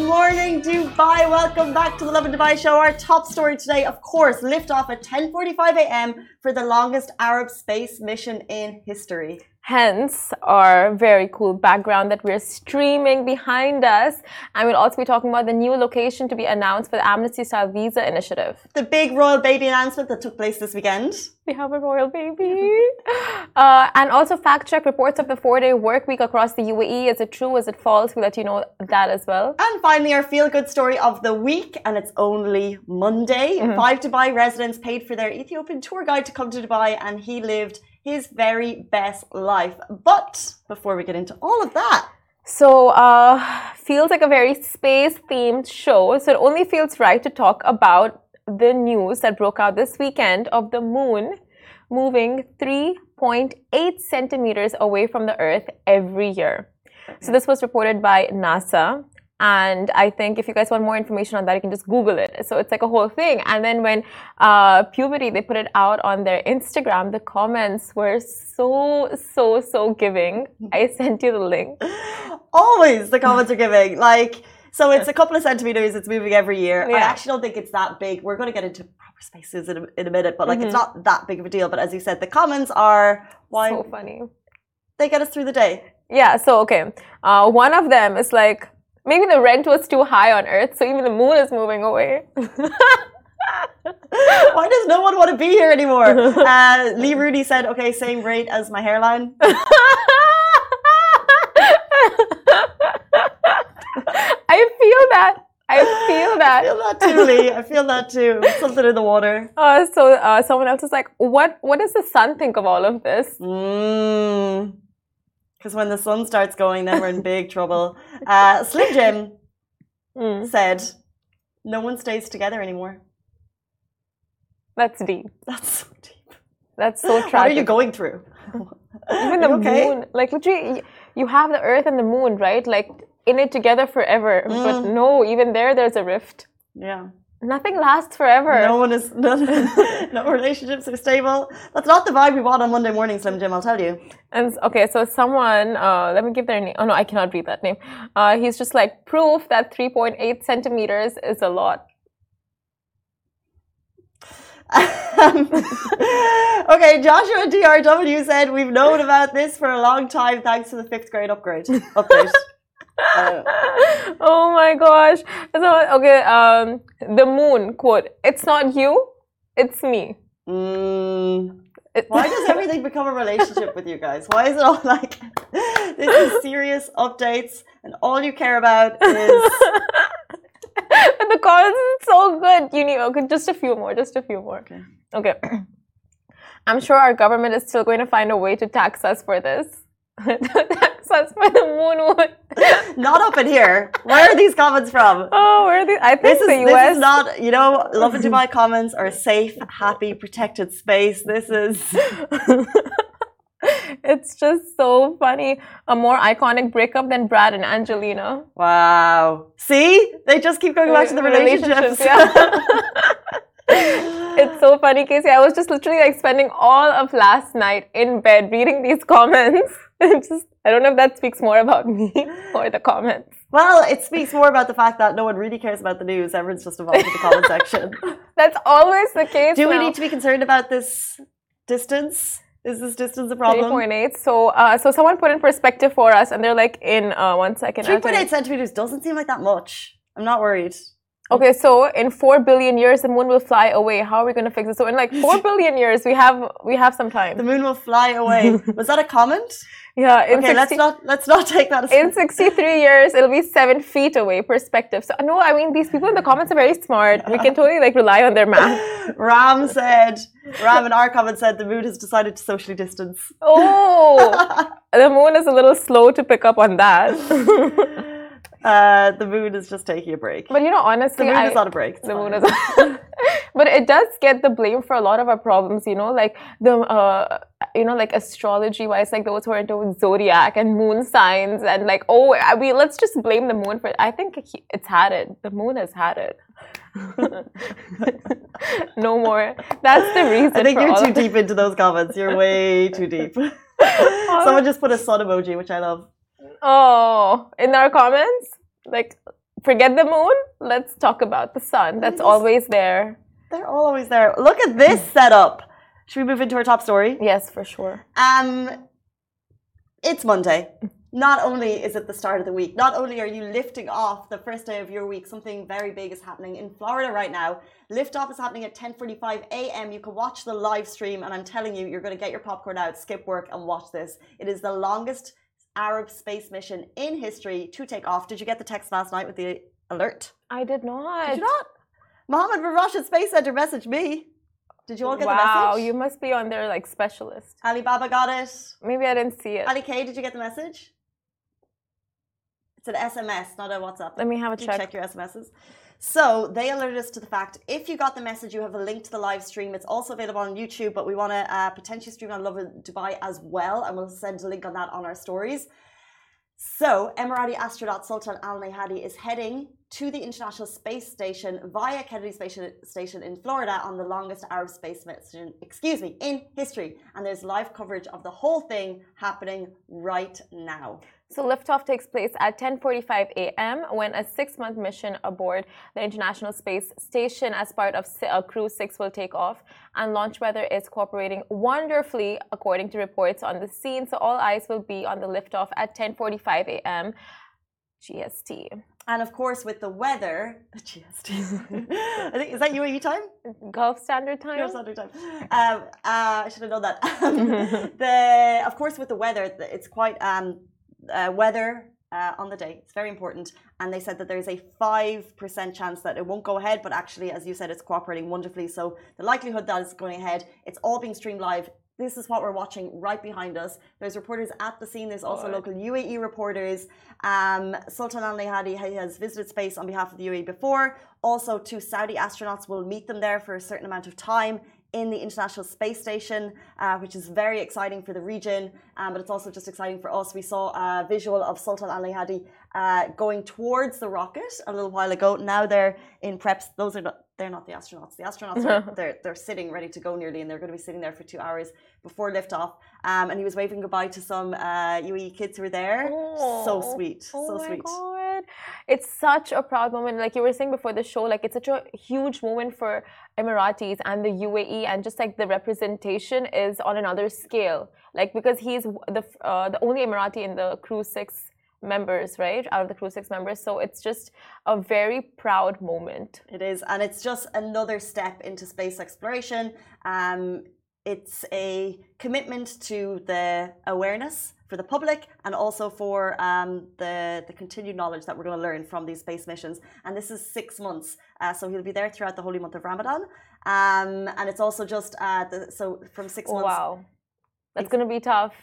morning, Dubai. Welcome back to the Lovin Dubai show. Our top story today, of course, lift off at 10:45 a.m. for the longest Arab space mission in history. Hence our very cool background that we're streaming behind us. And we'll also be talking about the new location to be announced for the Amnesty Style Visa Initiative. The big royal baby announcement that took place this weekend. We have a royal baby. Uh, and also fact check reports of the four day work week across the UAE. Is it true? Is it false? We'll let you know that as well. And finally, our feel good story of the week, and it's only Monday. Mm-hmm. Five Dubai residents paid for their Ethiopian tour guide to come to Dubai, and he lived his very best life. But before we get into all of that, So, uh, feels like a very space themed show. So, it only feels right to talk about the news that broke out this weekend of the moon moving 3.8 centimeters away from the Earth every year. So, this was reported by NASA. And I think if you guys want more information on that, you can just Google it. So it's like a whole thing. And then when uh, Puberty, they put it out on their Instagram, the comments were so, so, so giving. I sent you the link. always the comments are giving. Like, so it's a couple of centimeters, it's moving every year. I actually don't think it's that big. We're going to get into proper spaces in a, in a minute, but like, it's Mm-hmm. not that big of a deal. But as you said, the comments are why So funny. they get us through the day. Yeah, so okay. Uh, one of them is like maybe the rent was too high on Earth, so even the moon is moving away. Why does no one want to be here anymore? Uh, Lee Rudy said, okay, same rate as my hairline. I feel that. I feel I that. feel that too, Lee. I feel that too. Something in the water. Uh, so uh, someone else is like, what? What does the sun think of all of this? Mmm. Because when the sun starts going, then we're in big trouble. Uh, Slim Jim Mm, said, no one stays together anymore. that's deep. That's so deep. That's so tragic. What are you going through? Even the okay? moon, like literally, you have the Earth and the moon, right? Like in it together forever. But Mm. no, even there, there's a rift. Yeah. Nothing lasts forever. No one is, no, no relationships are stable. That's not the vibe we want on Monday morning, Slim Jim, I'll tell you. And okay, so someone, uh, let me give their name. Oh no, I cannot read that name. Uh, he's just like proof that 3.8 centimeters is a lot. Um, okay, Joshua DRW said, We've known about this for a long time thanks to the fifth grade upgrade. Update. Oh my gosh. So okay, um, the moon quote. It's not you, it's me. mm, It- why does everything become a relationship with you guys? Why is it all like this is serious updates and all you care about is the comments is so good. You need okay, just a few more, just a few more. Okay. Okay. I'm sure our government is still going to find a way to tax us for this. Us for the moon wood. not up in here. Where are these comments from? Oh, where are these? I think This is, the this is not, you know, Lovin Dubai comments are a safe, happy, protected space. This is it's just so funny. A more iconic breakup than Brad and Angelina. wow. See, they just keep going back to the relationships. yeah. it's so funny, Casey. I was just literally like spending all of last night in bed reading these comments. It's just I don't know if that speaks more about me or the comments. Well, it speaks more about the fact that no one really cares about the news. Everyone's just involved in the comment section. That's always the case. Do we now. need to be concerned about this distance? Is this distance a problem? 3.8. So, uh, so someone put in perspective for us, and they're like, in uh, one second. Tell you. 3.8 centimeters doesn't seem like that much. I'm not worried. Okay, so in four billion years, the moon will fly away. How are we going to fix it? So in like four billion years, we have we have some time. The moon will fly away. Was that a comment? Yeah. In Okay, let's not let's not take that In 63 years, it'll be seven feet away. Perspective. So no, I mean these people in the comments are very smart. We can totally like rely on their math. Ram said, Ram in our comment said the moon has decided to socially distance. Oh, the moon is a little slow to pick up on that. Uh, the moon is just taking a break. But you know, honestly, The moon I, is on a break. It's the moon fine. is but it does get the blame for a lot of our problems you know like the uh you know like astrology wise like those who are into zodiac and moon signs and like oh i mean let's just blame the moon for it. i think he- it's had it the moon has had it no more that's the reason I think you're too deep into those comments. You're way too deep. Someone just put a sun emoji, which I love. Oh in our comments like forget the moon. Let's talk about the sun. That's always there. They're always there. Look at this setup. Should we move into our top story? Yes, for sure. Um, it's Monday. Not only is it the start of the week, not only are you lifting off the first day of your week, something very big is happening in Florida right now. Liftoff is happening at 10:45 a.m. You can watch the live stream, and I'm telling you, you're going to get your popcorn out, skip work, and watch this. It is the longest Arab space mission in history to take off. Did you get the text last night with the alert? I did not. Did you not? Mohammed bin Rashid Space Center messaged me. Did you all get wow, the message? Wow, you must be on their like specialist. Alibaba got it. Maybe I didn't see it. Ali K, did you get the message? It's an SMS, not a WhatsApp. Let me have a Do check. Check your SMSs. So they alerted us to the fact if you got the message, you have a link to the live stream. It's also available on YouTube, but we want to uh, potentially stream on Lovin Dubai as well, and we'll send a link on that on our stories. So Emirati astronaut Sultan Al Neyadi is heading to the International Space Station via Kennedy Space Station in Florida on the longest Arab space mission, excuse me, in history. And there's live coverage of the whole thing happening right now. So liftoff takes place at 10:45 a.m. when a six-month mission aboard the International Space Station as part of uh, Crew 6 will take off, and launch weather is cooperating wonderfully, according to reports on the scene. So all eyes will be on the liftoff at 10:45 a.m. GST. And of course, with the weather, GST. I think is that UAE time? Gulf Standard Time. Gulf Standard Time. Um, uh, I should have known that. the of course, with the weather, it's quite um, uh, weather uh, on the day. It's very important. And they said that there's a 5% chance that it won't go ahead, but actually, as you said, it's cooperating wonderfully. So the likelihood that it's going ahead, it's all being streamed live. This is what we're watching right behind us. There's reporters at the scene. There's also local UAE reporters. Um, Sultan Al Neyadi has visited space on behalf of the UAE before. Also, two Saudi astronauts will meet them there for a certain amount of time in the International Space Station, uh, which is very exciting for the region, um, but it's also just exciting for us. We saw a visual of Sultan Al Hadi uh, going towards the rocket a little while ago. Now they're in preps. Those are not, they're not the astronauts. The astronauts are they're they're sitting ready to go nearly, and they're going to be sitting there for two hours before liftoff. Um, and he was waving goodbye to some uh, UAE kids who were there. Oh, so sweet, oh so sweet. God. It's such a proud moment. Like you were saying before the show, like it's such a huge moment for Emiratis and the UAE, and just like the representation is on another scale. Like because he's the uh, the only Emirati in the Crew Six members, right? Out of the Crew Six members, so it's just a very proud moment. It is, and it's just another step into space exploration. Um, it's a commitment to the awareness for the public and also for um, the, the continued knowledge that we're going to learn from these space missions. And this is six months, uh, so he'll be there throughout the holy month of Ramadan. Um, and it's also just uh, the, so from six months. Wow, that's going to be tough.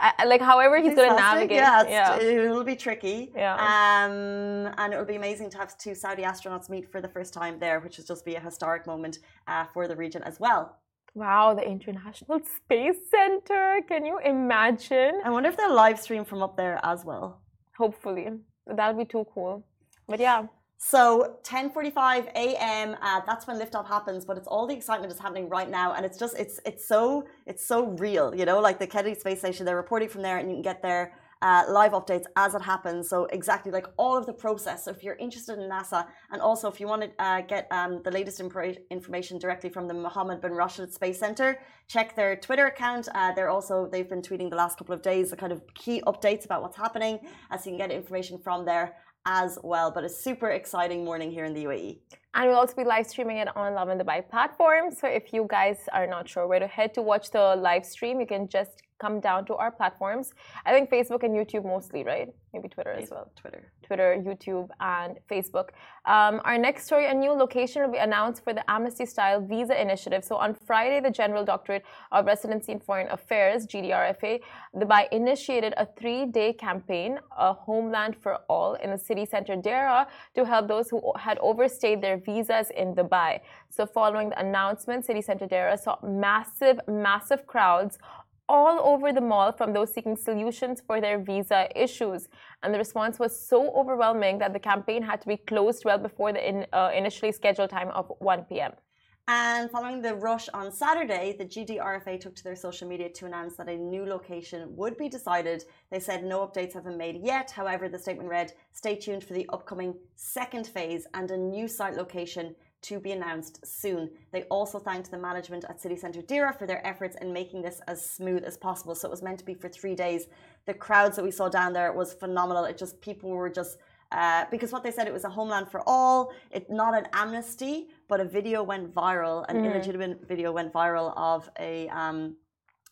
I, like however he's going to navigate. Yeah, yeah, it will be tricky. Yeah. Um, and it will be amazing to have two Saudi astronauts meet for the first time there, which will just be a historic moment uh, for the region as well. Wow, the International Space Center. Can you imagine? I wonder if they'll live stream from up there as well. Hopefully. That'll be too cool. But yeah. So 10:45 a.m. Uh, that's when liftoff happens, but it's all the excitement is happening right now, and it's just it's it's so it's so real, you know. Like the Kennedy Space Station, they're reporting from there, and you can get their uh, live updates as it happens. So exactly like all of the process. So if you're interested in NASA, and also if you want to uh, get um, the latest information directly from the Mohammed bin Rashid Space Center, check their Twitter account. Uh, they're also they've been tweeting the last couple of days the kind of key updates about what's happening, as you can get information from there as well. But a super exciting morning here in the UAE. And we'll also be live streaming it on Lovin Dubai platform. So if you guys are not sure where to head to watch the live stream, you can just come down to our platforms. I think Facebook and YouTube mostly, right? Maybe Twitter as well. Twitter. Twitter, YouTube, and Facebook. Um, our next story a new location will be announced for the Amnesty Style Visa Initiative. So on Friday, the General Directorate of Residency and Foreign Affairs, GDRFA, Dubai initiated a three day campaign, A Homeland for All, in the city center Deira to help those who had overstayed their visas in Dubai. So following the announcement, City Center Deira saw massive, massive crowds all over the mall from those seeking solutions for their visa issues. And the response was so overwhelming that the campaign had to be closed well before the in, uh, initially scheduled time of 1 p.m. And following the rush on Saturday, the GDRFA took to their social media to announce that a new location would be decided. They said no updates have been made yet. However, the statement read Stay tuned for the upcoming second phase and a new site location to be announced soon. They also thanked the management at City Centre Deira for their efforts in making this as smooth as possible. So it was meant to be for three days. The crowds that we saw down there was phenomenal. It just people were just uh, because what they said it was a homeland for all, it not an amnesty, but a video went viral, an mm. illegitimate video went viral of a um,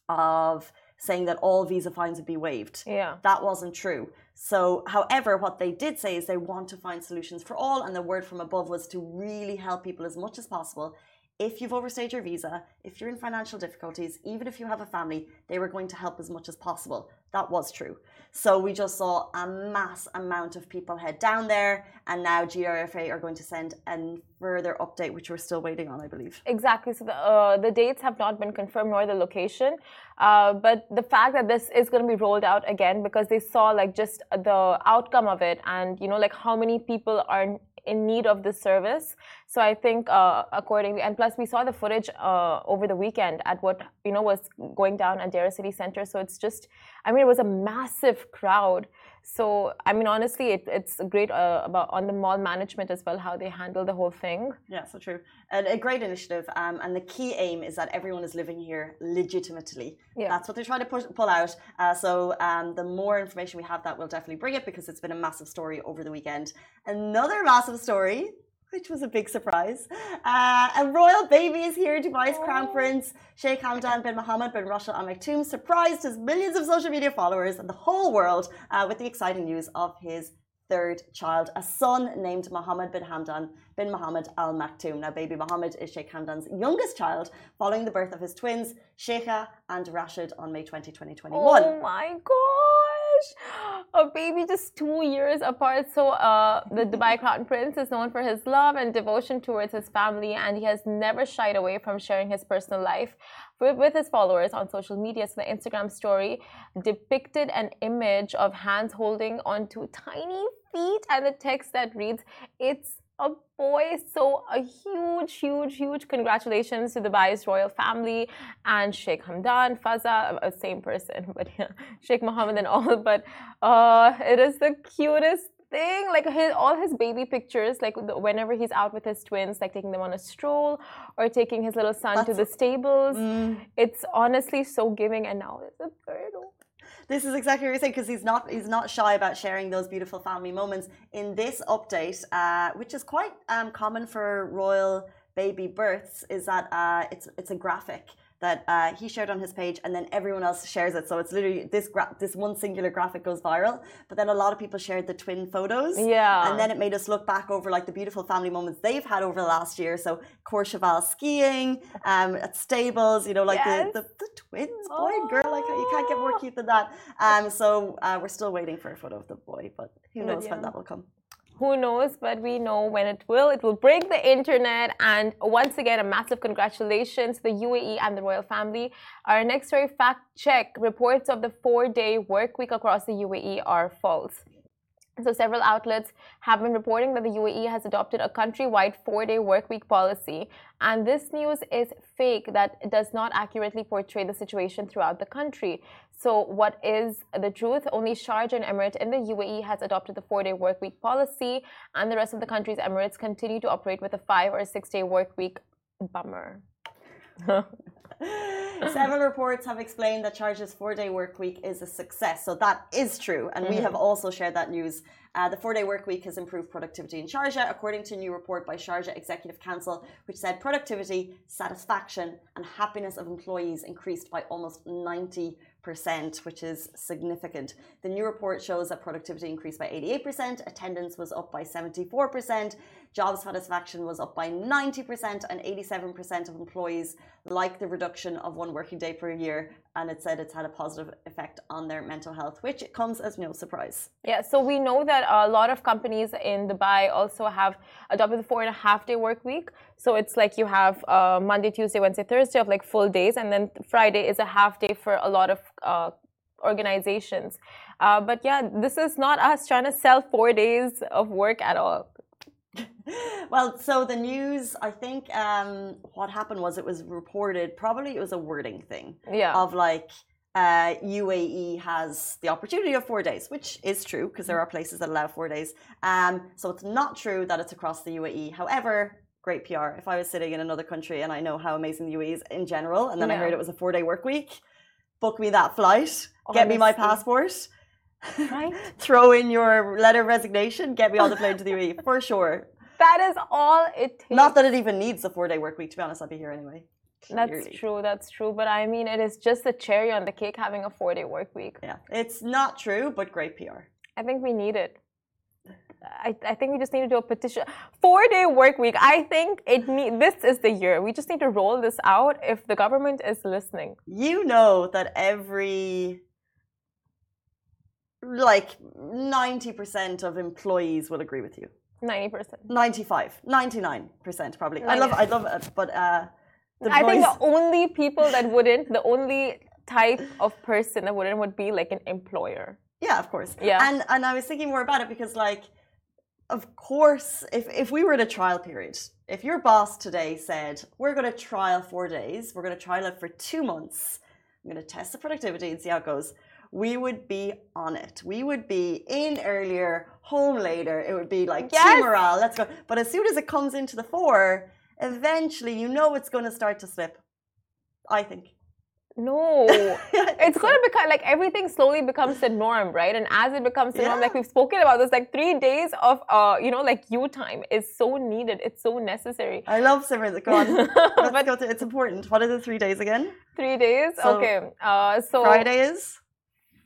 of saying that all visa fines would be waived. Yeah, that wasn't true. So, however, what they did say is they want to find solutions for all, and the word from above was to really help people as much as possible if you've overstayed your visa, if you're in financial difficulties, even if you have a family, they were going to help as much as possible. That was true. So we just saw a mass amount of people head down there, and now GRFA are going to send a further update, which we're still waiting on, I believe. Exactly. So the, uh, the dates have not been confirmed nor the location, uh, but the fact that this is going to be rolled out again because they saw like just the outcome of it, and you know like how many people are in need of this service. So I think uh, accordingly, and plus we saw the footage uh, over the weekend at what you know was going down at Deira City Center. So it's just, I mean, it was a massive crowd. So I mean, honestly, it, it's great uh, about on the mall management as well how they handle the whole thing. Yeah, so true. And a great initiative. Um, and the key aim is that everyone is living here legitimately. Yeah. That's what they're trying to push, pull out. Uh, so um, the more information we have, that we'll definitely bring it because it's been a massive story over the weekend. Another massive story which was a big surprise. Uh, a royal baby is here. Dubai's oh. crown prince Sheikh Hamdan bin Mohammed bin Rashid Al Maktoum surprised his millions of social media followers and the whole world uh, with the exciting news of his third child, a son named Mohammed bin Hamdan bin Mohammed Al Maktoum. Now, baby Mohammed is Sheikh Hamdan's youngest child, following the birth of his twins, Sheikha and Rashid, on May 20, 2021. Oh my gosh! A baby just two years apart. So, uh, the Dubai Crown Prince is known for his love and devotion towards his family, and he has never shied away from sharing his personal life with his followers on social media. So the Instagram story depicted an image of hands holding onto tiny feet and the text that reads, It's a boy. So a huge, huge, huge congratulations to Dubai's royal family and Sheikh Hamdan, Fazza, uh, same person, but yeah, Sheikh Mohammed and all. But uh, it is the cutest thing like his all his baby pictures like whenever he's out with his twins like taking them on a stroll or taking his little son That's, to the stables mm. it's honestly so giving and now it's a third this is exactly what you're saying because he's not he's not shy about sharing those beautiful family moments in this update uh, which is quite um, common for royal baby births is that uh, it's it's a graphic that uh, he shared on his page, and then everyone else shares it. So it's literally this this one singular graphic goes viral. But then a lot of people shared the twin photos. Yeah. And then it made us look back over like the beautiful family moments they've had over the last year. So Courchevel skiing, um, at stables, you know, like yes. the, the, the, twins, boy and girl, like you can't get more cute than that. Um, so uh, we're still waiting for a photo of the boy, but who knows yeah. when that will come who knows but we know when it will. It will break the internet. And once again a massive congratulations to the uae and the royal family. Our next story fact check reports of the four day work week across the uae are false so, several outlets have been reporting that the UAE has adopted a countrywide four day workweek policy. And this news is fake, that does not accurately portray the situation throughout the country. So, what is the truth? Only Sharjah and Emirate in the UAE has adopted the four day workweek policy, and the rest of the country's Emirates continue to operate with a five or six day workweek. Bummer. Several reports have explained that Sharjah's four day work week is a success. So that is true. And mm-hmm. we have also shared that news. Uh, the four day work week has improved productivity in Sharjah, according to a new report by Sharjah Executive Council, which said productivity, satisfaction, and happiness of employees increased by almost 90 which is significant. The new report shows that productivity increased by 88%, attendance was up by 74%, job satisfaction was up by 90%, and 87% of employees like the reduction of one working day per year. And it said it's had a positive effect on their mental health, which comes as no surprise. Yeah, so we know that a lot of companies in Dubai also have adopted the four and a half day work week. So it's like you have uh, Monday, Tuesday, Wednesday, Thursday of like full days, and then Friday is a half day for a lot of uh, organizations. Uh, but yeah, this is not us trying to sell four days of work at all. well, so the news, I think um, what happened was it was reported, probably it was a wording thing Yeah. of like uh, UAE has the opportunity of four days, which is true because there are places that allow four days. Um, so it's not true that it's across the UAE. However, great PR. If I was sitting in another country and I know how amazing the UAE is in general, and then I heard it was a four day work week, book me that flight, get me my passport. Right? Throw in your letter of resignation, get me on the plane to the UAE for sure. That is all it takes. Not that it even needs a four day work week, to be honest, I'd be here anyway. That's Clearly. true. That's true. But I mean, it is just the cherry on the cake having a four day work week. Yeah, it's not true, but great PR. I think we need it. I, I think we just need to do a petition. Four day work week. I think it need, this is the year. We just need to roll this out if the government is listening. You know that every like 90% of employees will agree with you. 90%. 95, 99% probably. I love I love it, but uh the I think the only people that wouldn't, the only type of person that wouldn't would be like an employer. Yeah, of course. Yeah. And and I was thinking more about it because like of course if if we were in a trial period, if your boss today said, We're gonna trial four days, we're gonna trial it for two months, I'm gonna test the productivity and see how it goes. We would be on it. We would be in earlier, home later. It would be like team Yes. morale, let's go. But as soon as it comes into the four, eventually you know it's gonna start to slip. I think. No. It's going to become like everything slowly becomes the norm, right? And as it becomes the norm, like we've spoken about this, like three days of, uh, you know, like you time is so needed. It's so necessary. I love Simran. Go on. But go to it's important. What are the three days again? three days. So, okay. Uh, so Friday is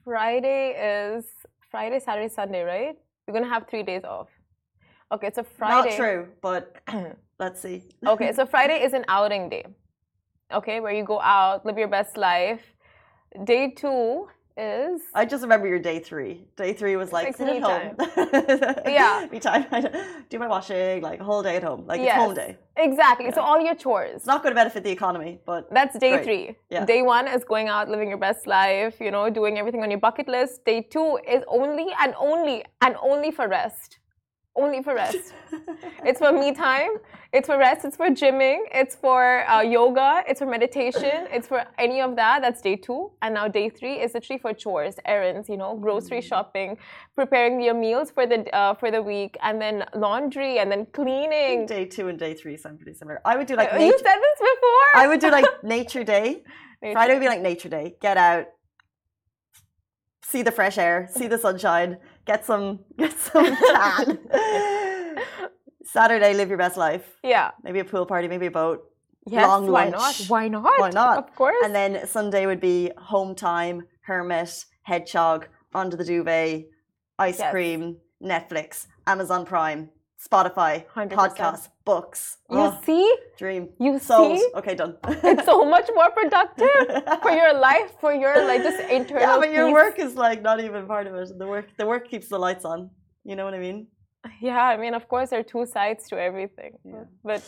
Friday is Friday, Saturday, Sunday, right? You're gonna have three days off. Okay, so Friday. not true, but let's see. okay, so Friday is an outing day. Okay, where you go out, live your best life. Day two is I just remember your day three. Day three was like Like sit at home. Yeah. me time. I do my washing, like a whole day at home, like Yes. it's home day. exactly. So all your chores. It's not going to benefit the economy, but That's day Great. three. Yeah. Day one is going out, living your best life, you know, doing everything on your bucket list. Day two is only and only and only for rest. Only for rest. it's for me time. It's for rest. It's for gymming. It's for uh, yoga. It's for meditation. It's for any of that. That's day two. And now day three is literally for chores, errands, you know, grocery Mm. shopping, preparing your meals for the uh, for the week, and then laundry, and then cleaning. day two and day three sound pretty similar. I would do like Uh, you nature, said this before. I would do like nature day. Nature. Friday would be like nature day. Get out, see the fresh air, see the sunshine, get some get some tan. Saturday, live your best life. Yeah. Maybe a pool party, maybe a boat. Yes, long why lunch. not? Why not? Why not? Of course. And then Sunday would be home time, hermit, hedgehog, under the duvet, ice Yes. cream, Netflix, Amazon Prime, Spotify, 100%. podcasts, books. you Oh, see, dream. you Sold. see, Okay, done. it's so much more productive for your life, for your like just internal. yeah, but your peace. work is like not even part of it. The work, the work keeps the lights on. You know what I mean? Yeah, I mean, of course, there are two sides to everything, Yeah. but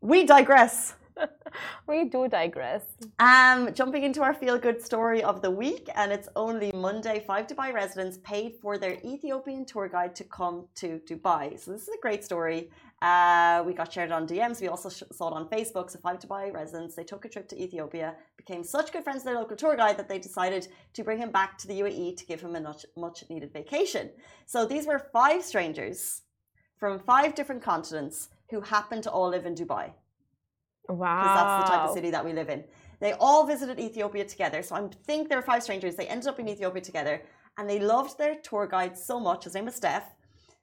We digress. we do digress. Um, jumping into our feel good story of the week, and it's only Monday. Five Dubai residents paid for their Ethiopian tour guide to come to Dubai. So this is a great story. Uh, we got shared on DMs. We also saw it on Facebook. So five Dubai residents they took a trip to Ethiopia, became such good friends with their local tour guide that they decided to bring him back to the UAE to give him a much much needed vacation. So these were five strangers from five different continents who happened to all live in Dubai Wow. because that's the type of city that we live in. They all visited Ethiopia together. So I think there were five strangers. They ended up in Ethiopia together and they loved their tour guide so much. His name was Steph.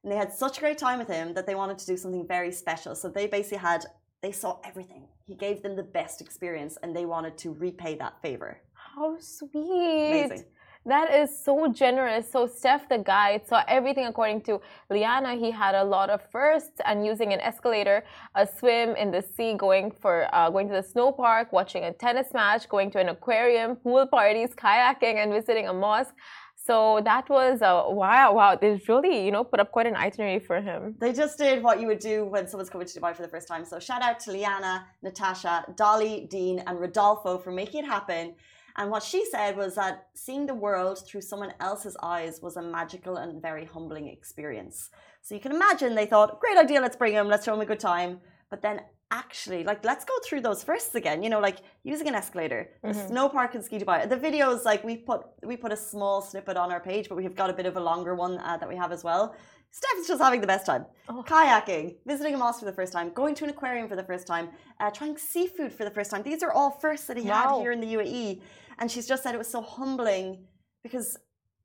And they had such a great time with him that they wanted to do something very special. So they basically had, they saw everything. He gave them the best experience and they wanted to repay that favor. How sweet. Amazing. That is so generous. So Steph, the guide, saw everything according to Liana. He had a lot of firsts and using an escalator, a swim in the sea, going for uh, going to the snow park, watching a tennis match, going to an aquarium, pool parties, kayaking, and visiting a mosque. So that was uh, wow, wow. They really, you know, put up quite an itinerary for him. They just did what you would do when someone's coming to Dubai for the first time. So shout out to Liana, Natasha, Dolly, Dean, and Rodolfo for making it happen. And what she said was that seeing the world through someone else's eyes was a magical and very humbling experience. So you can imagine they thought, great idea, let's bring him, let's show him a good time. But then actually, like, let's go through those firsts again. You know, like using an escalator, mm-hmm. the snow park in Ski Dubai. The videos, like we put we put a small snippet on our page, but we've got a bit of a longer one uh, that we have as well. Steph's just having the best time. Oh. Kayaking, visiting a mosque for the first time, going to an aquarium for the first time, uh, trying seafood for the first time. These are all firsts that he wow. had here in the UAE. And she's just said it was so humbling because,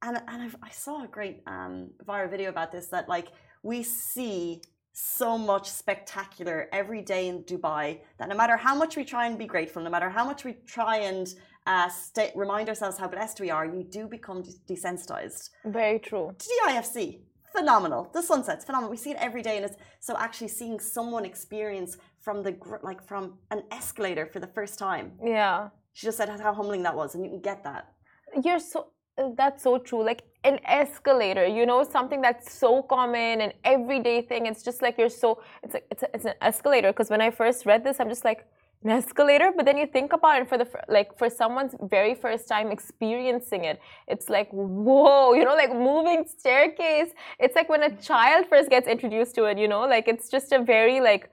and, and I've, i saw a great um, viral video about this that like we see so much spectacular every day in Dubai that no matter how much we try and be grateful, no matter how much we try and uh, stay, remind ourselves how blessed we are, you do become desensitized. Very true. To the IFC, phenomenal. The sunset's phenomenal. We see it every day, and it's so actually seeing someone experience from the like from an escalator for the first time. Yeah. She just said how humbling that was, and you can get that. You're so. That's so true. Like an escalator, you know, something that's so common and everyday thing. It's just like you're so. It's it's, a, it's an escalator. Because when I first read this, I'm just like, an escalator but then you think about it for the like for someone's very first time experiencing it it's like whoa you know like moving staircase it's like when a child first gets introduced to it you know like it's just a very like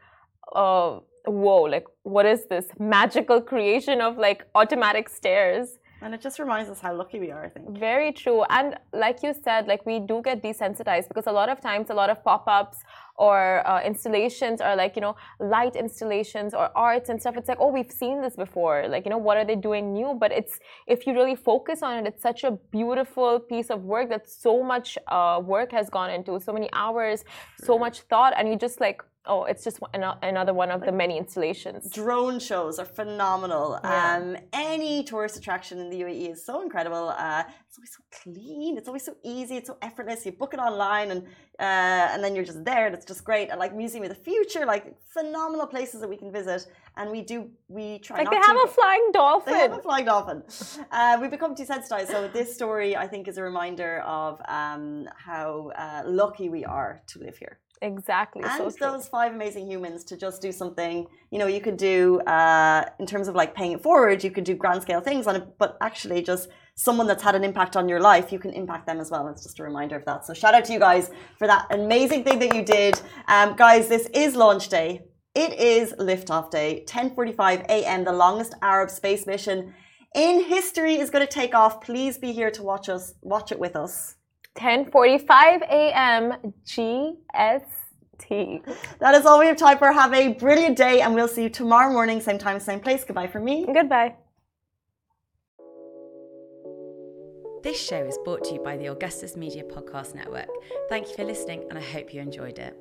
uh whoa like what is this magical creation of like automatic stairs and it just reminds us how lucky we are, I think. Very true. And like you said, like we do get desensitized because a lot of times, a lot of pop ups or uh, installations are like, you know, light installations or arts and stuff. It's like, oh, we've seen this before. Like, you know, what are they doing new? But it's, if you really focus on it, it's such a beautiful piece of work that so much uh, work has gone into, so many hours, so much thought. And you just like, Oh, it's just another one of the many installations. Drone shows are phenomenal. Yeah. Um, any tourist attraction in the UAE is so incredible. Uh, it's always so clean. It's always so easy. It's so effortless. You book it online, and uh, and then you're just there. And it's just great. And like Museum of the Future, like phenomenal places that we can visit. And we do we try. Like they have to, a flying dolphin. They have a flying dolphin. Uh, we become desensitized. So this story, I think, is a reminder of um, how uh, lucky we are to live here. Exactly. And so those five amazing humans to just do something, you know, you could do uh, in terms of like paying it forward, you could do grand scale things on it, but actually just someone that's had an impact on your life, you can impact them as well. It's just a reminder of that. So shout out to you guys for that amazing thing that you did. Um, guys, this is launch day. It is liftoff day, 10:45 a.m. The longest Arab space mission in history is going to take off. Please be here to watch us, watch it with us. 10:45 a.m. GST. That is all we have time for. Have a brilliant day, and we'll see you tomorrow morning, same time, same place. Goodbye from me. Goodbye. This show is brought to you by the Augustus Media Podcast Network. Thank you for listening, and I hope you enjoyed it.